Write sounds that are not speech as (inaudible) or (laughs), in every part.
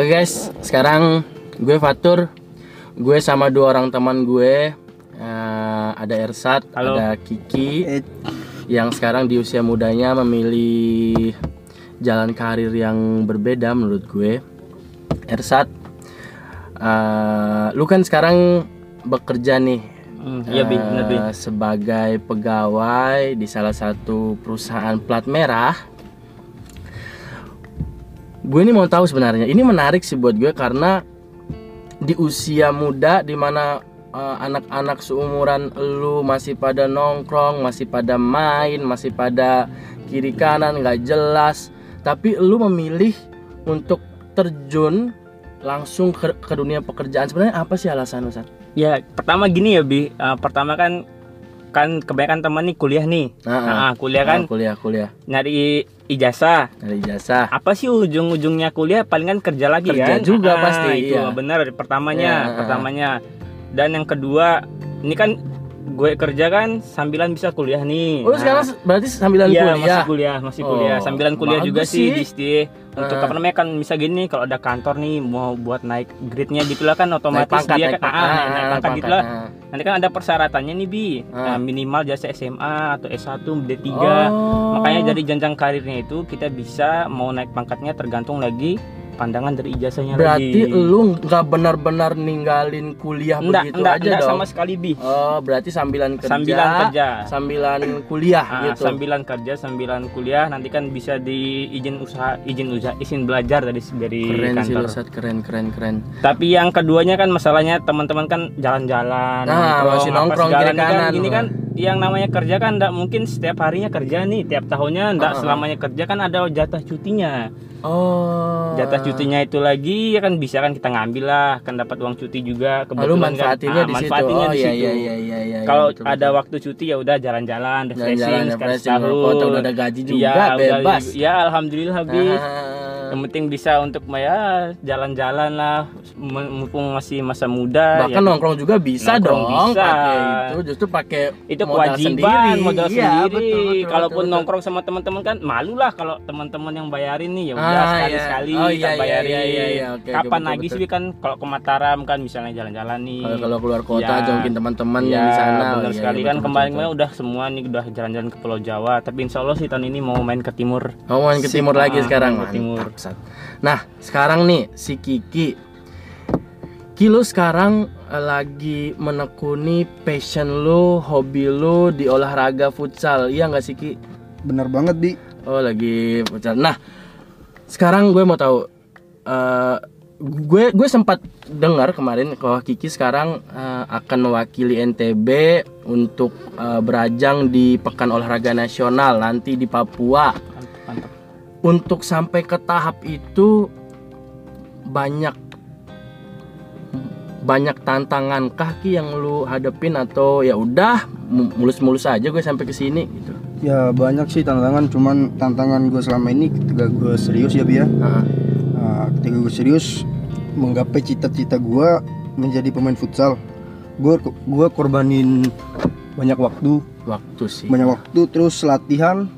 Oke guys, sekarang gue Fatur, gue sama dua orang teman gue, eh, ada Ersat, Halo. ada Kiki, Eh, yang sekarang di usia mudanya memilih jalan karir yang berbeda menurut gue. Ersat, eh, lu kan sekarang bekerja nih Hmm, iya bi. eh, sebagai pegawai di salah satu perusahaan plat merah. Gue ini mau tahu sebenarnya. Ini menarik sih buat gue karena di usia muda di mana eh, anak-anak seumuran lu masih pada nongkrong, masih pada main, masih pada kiri kanan nggak jelas. Tapi lu memilih untuk terjun langsung ke, ke dunia pekerjaan. Sebenarnya apa sih alasan? Sat? Ya pertama gini ya bi, Eh, pertama kan kan kebanyakan teman nih kuliah nih. Ah, ah. Nah, kuliah kan Ah, kuliah kuliah nyari ijazah. dari jasa. Apa sih ujung-ujungnya kuliah? Palingan kerja lagi Kerja kan? juga Ah, pasti, Itu iya. benar pertamanya, ah. pertamanya. Dan yang kedua, ini kan gue kerja kan sambilan bisa kuliah nih. Oh, Nah, sekarang berarti sambilan Iya kuliah. masih kuliah masih kuliah Oh, sambilan kuliah juga sih di STI untuk Ah. apa namanya kan bisa gini kalau ada kantor nih mau buat naik grade-nya gitulah kan Naik otomatis pangkat, dia naik kan pangkat, ah, naik, naik ah, pangkat pangkat, gitulah ah. nanti kan ada persyaratannya nih bi Ah. Nah, minimal jasa SMA atau S1 D3 Oh. makanya dari jenjang karirnya itu kita bisa mau naik pangkatnya tergantung lagi pandangan dari ijazahnya berarti lagi lu nggak benar-benar ninggalin kuliah enggak, begitu enggak, aja enggak dong. sama sekali bi Oh, berarti sambilan kerja. sambilan kerja Sambilan kuliah Ah, gitu. sambilan kerja sambilan kuliah nanti kan bisa di izin usaha izin usaha izin belajar dari dari Keren sih kantor lu, Sat. keren keren keren. tapi yang keduanya kan masalahnya teman-teman kan jalan-jalan Nah, masih apa nongkrong segala kiri nih kan, kanan. ini kan yang namanya kerja kan enggak mungkin setiap harinya kerja nih tiap tahunnya enggak Ah, ah. selamanya kerja kan ada jatah cutinya Oh. jatah cutinya itu lagi ya kan bisa kan kita ngambil lah kan dapat uang cuti juga Oh, kebetulan manfaatinnya kan, di ah, situ. manfaatinnya Oh di iya situ. iya iya iya iya. kalau betul, ada betul. waktu cuti ya udah jalan-jalan refreshing sekali refreshing setahun ngerokok, udah ada gaji juga Iya, udah bebas. juga. ya alhamdulillah habis Ah. Yang penting bisa untuk ya jalan-jalan lah mumpung masih masa muda Bahkan ya, nongkrong juga bisa Nongkrong dong bisa. pakai itu justru pakai itu modal kewajiban sendiri. modal Iya, sendiri betul, betul, kalaupun betul, nongkrong sama teman-teman kan malu lah kalau teman-teman yang bayarin nih ya udah Ah, sekali iya. Oh, iya, iya, bayarin iya, iya, iya. Oke, kapan lagi betul, sih kan kalau ke Mataram kan misalnya jalan-jalan nih Kalau kalau keluar kota Iya. jongkin teman-teman yang Iya, di sana. benar Oh, iya, sekali iya, kan kemarin udah semua nih udah jalan-jalan ke Pulau Jawa tapi insya Allah sih tahun ini mau main ke timur. Oh, main ke timur lagi sekarang. ke timur. Mantap, Sat. Nah, sekarang nih si Kiki Kilo sekarang eh, lagi menekuni passion lu, hobi lu di olahraga futsal. Iya nggak sih Ki? bener banget di Oh, lagi futsal. Nah, sekarang gue mau tahu eh, gue gue sempat dengar kemarin kalau Kiki sekarang eh, akan mewakili NTB untuk eh, berajang di Pekan Olahraga Nasional nanti di Papua. Untuk sampai ke tahap itu banyak banyak tantangan kaki yang lu hadepin atau ya udah mu- mulus-mulus aja gue sampai ke sini gitu. ya banyak sih tantangan cuman tantangan gue selama ini ketika gue serius ya bi ya. Nah, ketika gue serius menggapai cita-cita gue menjadi pemain futsal gue gue korbanin banyak waktu waktu sih. banyak waktu terus latihan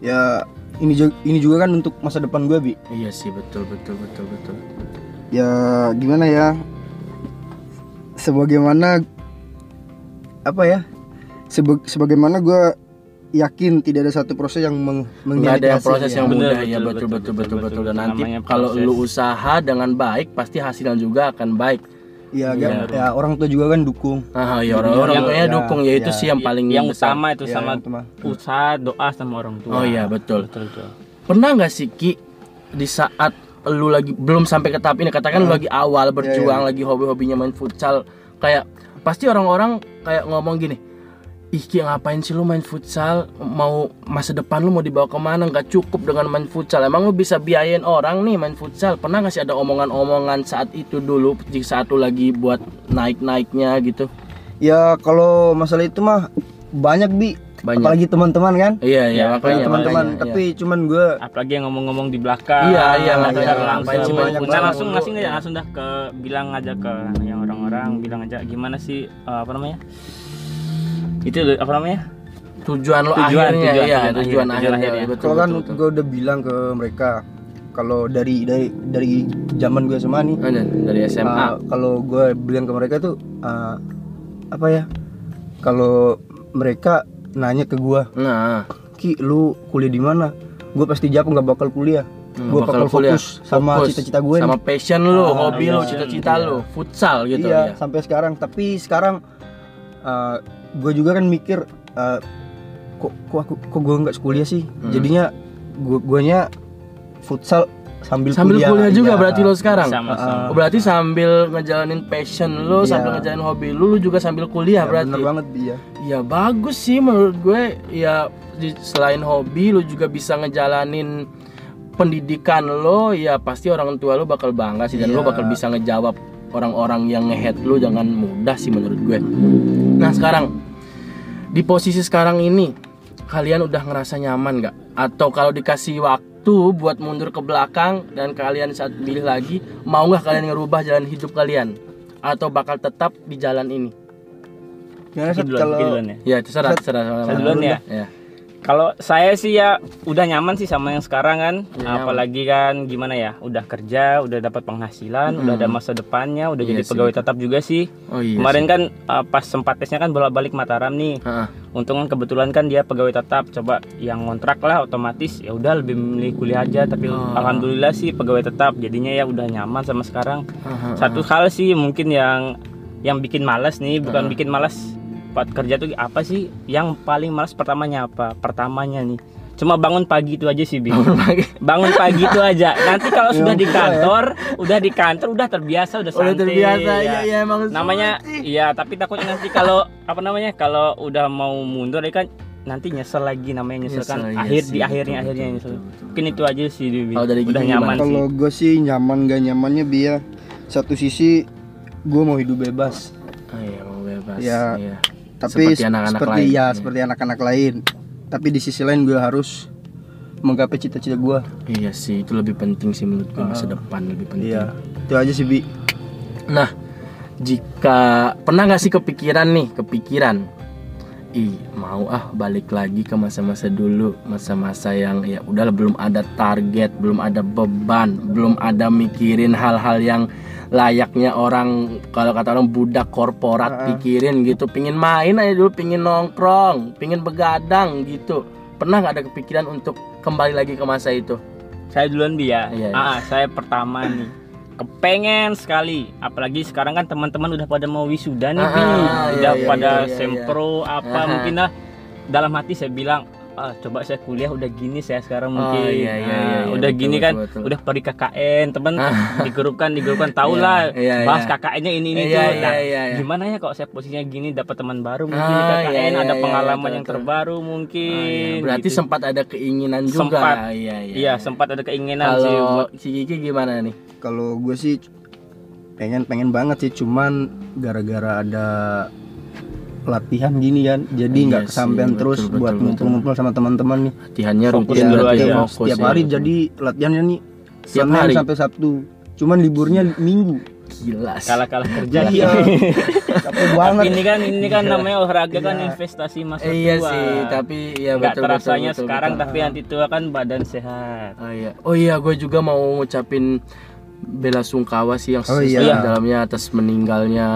ya ini juga, ini juga kan untuk masa depan gue bi Iya sih betul betul betul betul. ya gimana ya sebagaimana apa ya Sebe- sebagaimana gue yakin tidak ada satu proses yang meng Nggak ada proses ya. yang mudah betul, ya betul betul, betul betul betul, betul, betul. dan nanti kalau lu usaha dengan baik pasti hasilnya juga akan baik. Ya, Iya. kan? ya orang tua juga kan dukung Ah ya orang orang Yang- tuanya ya, dukung ya itu ya. sih yang paling yang besar. utama itu Ya, sama usaha doa sama orang tua Oh iya betul. betul betul Pernah nggak sih Ki di saat lu lagi belum sampai ke tahap ini katakan lu lagi awal berjuang lagi hobi-hobinya main futsal kayak pasti orang-orang kayak ngomong gini ih Ki ngapain sih lu main futsal? Mau masa depan lu mau dibawa ke mana? Nggak cukup dengan main futsal. Emang lu bisa biayain orang nih main futsal? Pernah nggak sih ada omongan-omongan saat itu dulu di saat lu lagi buat naik-naiknya gitu? Ya kalau masalah itu mah banyak bi. Banyak. apalagi teman-teman kan? Iya iya Ya, apalagi teman-teman. makanya, tapi cuman gue apalagi yang ngomong-ngong di belakang Iya, iya, Nggak sih langsung Nah, banget. Langsung dulu. langsung aja langsung dah ke bilang aja ke yang orang-orang bilang aja gimana sih eh, apa namanya itu apa namanya tujuan lu Tujuan, akhirnya tujuan, iya tujuan tujuan akhir, tujuan akhirnya akhirnya. betul kalau kan betul, betul. gue udah bilang ke mereka kalau dari dari dari zaman gue SMA nih Ada dari SMA. uh, kalau gue bilang ke mereka tuh uh, apa ya kalau mereka nanya ke gue Nah, ki lu kuliah di mana gue pasti jawab nggak bakal kuliah Hmm, gue bakal bakal, kuliah. fokus sama cita-cita gue sama nih. passion lu, Ah, hobi lu, iya. cita-cita Iya. lu, futsal gitu iya ya. sampai sekarang tapi sekarang uh, gue juga kan mikir uh, kok kok aku kok gue nggak kuliah sih Hmm. jadinya gue guanya futsal sambil, Sambil kuliah, juga Iya. berarti lo sekarang. sama-sama Oh, berarti sambil ngejalanin passion lu, Iya. sambil ngejalanin hobi lu, lu juga sambil kuliah Ya, berarti. bener banget iya Ya bagus sih menurut gue. Ya di- selain hobi lu juga bisa ngejalanin pendidikan lo, ya pasti orang tua lu bakal bangga sih dan lu Iya. bakal bisa ngejawab orang-orang yang ngehead lu dengan mudah sih menurut gue. Nah, sekarang di posisi sekarang ini kalian udah ngerasa nyaman nggak? Atau kalau dikasih waktu buat mundur ke belakang dan kalian saat pilih lagi, mau nggak kalian ngerubah jalan hidup kalian? Atau bakal tetap di jalan ini? Gimana Sat, kalau ya Ya terserah, terserah. Saya duluan ya? Ya. Kalau saya sih ya udah nyaman sih sama yang sekarang kan. Nyaman. Apalagi kan gimana ya, udah kerja, udah dapat penghasilan, udah ada masa depannya, udah Iya jadi sih, pegawai tetap juga sih. Oh iya. Kemarin sih. kan uh, pas sempat tesnya kan bolak-balik Mataram nih. Heeh. Untung kan kebetulan kan dia pegawai tetap, coba yang ngontrak lah otomatis ya udah lebih memilih kuliah aja. Tapi Oh. alhamdulillah sih pegawai tetap, jadinya ya udah nyaman sama sekarang. Heeh. Satu hal sih mungkin yang yang bikin malas nih, bukan bikin malas buat kerja tuh apa sih? Yang paling malas pertamanya apa? Pertamanya nih, cuma bangun pagi itu aja sih, Bing. Bangun pagi. bangun pagi itu aja. Nanti kalau (laughs) sudah di susah ya. kantor, udah di kantor udah terbiasa, udah Udah santai. terbiasa ya, ya. ya emang Namanya iya, tapi takutnya nanti kalau apa namanya? Kalau udah mau mundur ya kan nanti nyesel lagi namanya nyesel, kan Nyesel, iya akhir sih, di akhirnya betul, akhirnya betul, nyesel. betul, betul. Mungkin itu aja sih Dewi. Kalau dari udah nyaman sih. kalau gue sih nyaman gak nyamannya biar satu sisi gue mau hidup bebas Oh, iya, mau bebas. Ya. Iya. Tapi Seperti anak-anak seperti lain. ya seperti anak-anak lain tapi di sisi lain gue harus menggapai cita-cita gue Iya sih, itu lebih penting sih menurut gue masa Ah. depan lebih penting. iya itu aja sih bi Nah, jika pernah nggak sih kepikiran nih, kepikiran, ih mau ah balik lagi ke masa-masa dulu, masa-masa yang ya udahlah belum ada target, belum ada beban, belum ada mikirin hal-hal yang layaknya orang kalau kata orang budak korporat Ah. pikirin gitu, pingin main aja dulu, pingin nongkrong, pingin begadang gitu. Pernah nggak ada kepikiran untuk kembali lagi ke masa itu? Saya duluan bi ya. Iya, iya. Ah, saya pertama nih. Kepengen sekali. Apalagi sekarang kan teman-teman udah pada mau wisuda nih, Ah, Bi. iya, Udah iya, pada iya, iya, sempro apa Ah. mungkin lah. Dalam hati saya bilang, ah, coba saya kuliah udah gini saya sekarang Oh, mungkin. iya, iya, Ah, iya, iya, udah betul, gini betul, kan, betul. udah pergi KKN, teman Ah. di grup kan, di grup kan (laughs) tahu Iya, lah. iya, bahas iya. KKN-nya ini ini Iya, tuh. iya, Nah, iya, iya. gimana ya kalau saya posisinya gini dapat teman baru mungkin di Ah, KKN iya, iya, ada iya, pengalaman betul, yang betul. terbaru Oh, mungkin. iya. Berarti gitu. sempat ada keinginan juga. Sempat. Iya, iya. Iya, sempat ada keinginan sih Kalau buat si Kiki gimana nih? kalau gue sih pengen pengen banget sih cuman gara-gara ada latihan gini kan jadi Iya nggak sih, kesampean terus betul, buat ngumpul-ngumpul sama teman-teman nih Latihannya rutin dulu berarti aja. fokus setiap ya. hari jadi latihannya nih Setiap Senin hari? sampai Sabtu cuman liburnya minggu gila sih. kalah-kalah kerja iya capek banget ini kan ini kan namanya olahraga kan investasi masa Eh, iya tua. sih, tapi ya nggak betul terasanya betul, betul, sekarang betul. tapi nanti tua kan badan sehat Oh iya. Oh iya, gue juga mau ngucapin bela sungkawa sih yang Oh, iya. dalamnya atas meninggalnya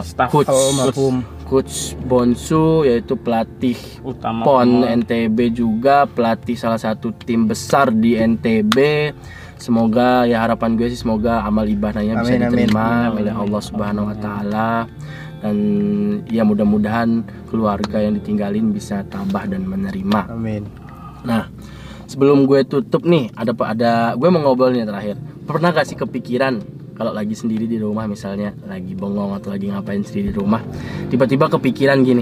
Staff coach almarhum coach Bonsu yaitu pelatih utama PON NTB juga pelatih salah satu tim besar di NTB. Semoga ya harapan gue sih semoga amal ibadahnya bisa Amin, amin. diterima Amin, oleh. Allah Subhanahu wa taala dan ya mudah-mudahan keluarga yang ditinggalin bisa tabah dan menerima. amin Nah, sebelum gue tutup nih, ada ada gue mau ngobrol nih terakhir. Pernah gak sih kepikiran kalau lagi sendiri di rumah misalnya lagi bengong atau lagi ngapain sendiri di rumah, tiba-tiba kepikiran gini.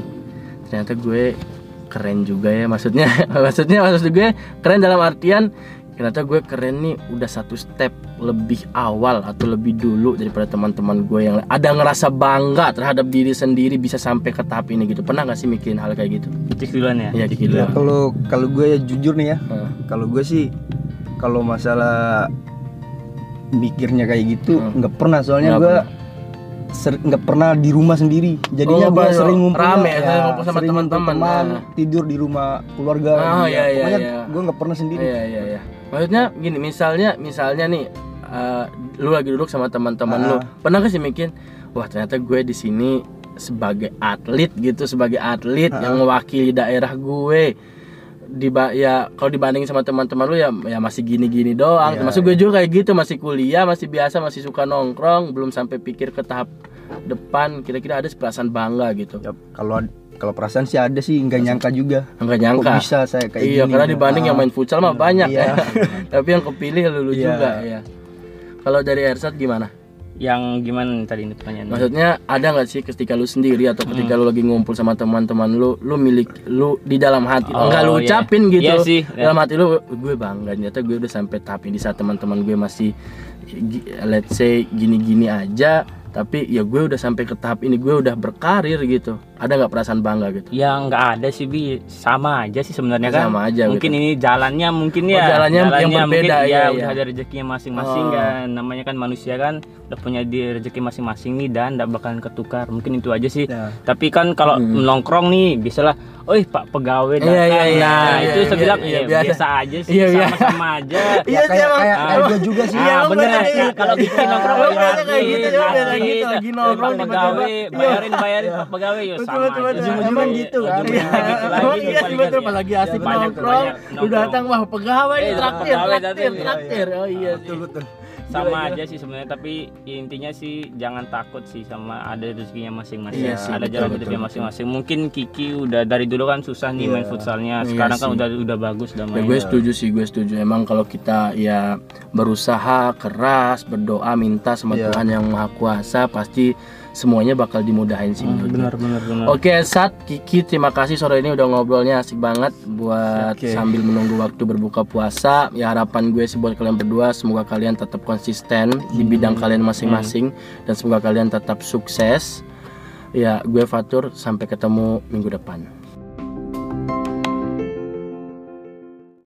Ternyata gue keren juga ya maksudnya. (laughs) maksudnya maksud gue keren dalam artian ternyata gue keren nih udah satu step lebih awal atau lebih dulu daripada teman-teman gue yang ada ngerasa bangga terhadap diri sendiri bisa sampai ke tahap ini gitu pernah gak sih mikirin hal kayak gitu cek duluan ya Iya, Ya, dulu. kalau kalau gue ya jujur nih ya Heeh. kalau gue sih kalau masalah mikirnya kayak gitu Hmm. nggak pernah soalnya gue nggak pernah di rumah sendiri. Jadinya Oh, baru sering ngumpul rame, sering ngumpul sama teman-teman, teman, nah. tidur di rumah keluarga. Oh, Iya, iya, iya, Pokoknya iya. gua nggak pernah sendiri. Iya iya iya. Maksudnya gini, misalnya misalnya nih eh, lu lagi duduk sama teman-teman lu. Ah. Pernah gak sih mikir, wah ternyata gue di sini sebagai atlet gitu, sebagai atlet Ah. yang mewakili daerah gue. Di ya kalau dibandingin sama teman-teman lu ya ya masih gini-gini doang. Iya, Termasuk gue juga kayak gitu, masih kuliah, masih biasa, masih suka nongkrong, belum sampai pikir ke tahap depan. Kira-kira ada perasaan bangga gitu. Ya, kalau kalau perasaan sih ada sih nggak nyangka juga. Enggak Kok nyangka. bisa saya kayak iya, gini. karena dibanding Ah. yang main futsal mah banyak Iya. ya. (laughs) Tapi yang kepilih lulu Iya. juga ya. Kalau dari Ersat gimana? Yang gimana tadi ini pertanyaannya Maksudnya ada nggak sih ketika lu sendiri atau ketika Hmm. lu lagi ngumpul sama teman-teman lu, lu milik lu di dalam hati, Oh, enggak lu iya. ucapin gitu. Iya sih, iya. Dalam hati lu gue bangga ternyata gue udah sampai tahap ini saat teman-teman gue masih let's say gini-gini aja, tapi ya gue udah sampai ke tahap ini gue udah berkarir gitu. Ada nggak perasaan bangga gitu? Ya nggak ada sih bi sama aja sih sebenarnya kan. Sama aja Mungkin gitu. ini jalannya mungkin Oh, ya. jalannya yang mungkin berbeda, ya iya, udah iya. ada rezekinya masing-masing Oh. kan. Namanya kan manusia kan udah punya di rezeki masing-masing nih dan tidak bakalan ketukar. Mungkin itu aja sih. Ya. Tapi kan kalau Hmm. nongkrong nih biasalah, oh Pak pegawai datang. Iya, iya, iya, nah, iya, itu iya, saya bilang iya, ya, biasa. biasa. aja sih, Iya, iya. sama-sama aja. (laughs) Ya, kayak kayak Ah. kayak gua juga sih. Iya, Ah, emang bener biasa ya. kayak Kalau gitu. bikin nongkrong Emang ya kayak gitu, gitu, lagi nongkrong Pak tiba-tiba. pegawai, Iya. bayarin bayarin Pak pegawai ya Betul, betul, betul. Emang gitu kan? ujung-ujungnya (laughs) Iya, gitu iya sih betul ya. pas lagi asik Ya, banyak- nongkrong, lu nongkrong. datang wah pegawai nih Eh, traktir, traktir, datang, iya, traktir. Oh iya sih. Betul betul. sama Gila, aja sih sebenarnya tapi intinya sih jangan takut sih sama ada rezekinya masing-masing Iya sih, ada betul, jalan hidupnya masing-masing mungkin Kiki udah dari dulu kan susah nih main Iya. futsalnya Iya sekarang kan sih. udah udah bagus udah Ya main gue setuju sih, gue setuju. Emang kalau kita ya berusaha keras, berdoa, minta sama Iya. Tuhan yang Maha Kuasa, pasti semuanya bakal dimudahin sih. gue. benar benar benar Oke, Sat, Kiki, terima kasih sore ini udah ngobrolnya asik banget buat Oke. sambil menunggu waktu berbuka puasa. Ya harapan gue sih buat kalian berdua semoga kalian tetap konsisten di bidang kalian masing-masing dan semoga kalian tetap sukses. Ya, gue Fatur sampai ketemu minggu depan.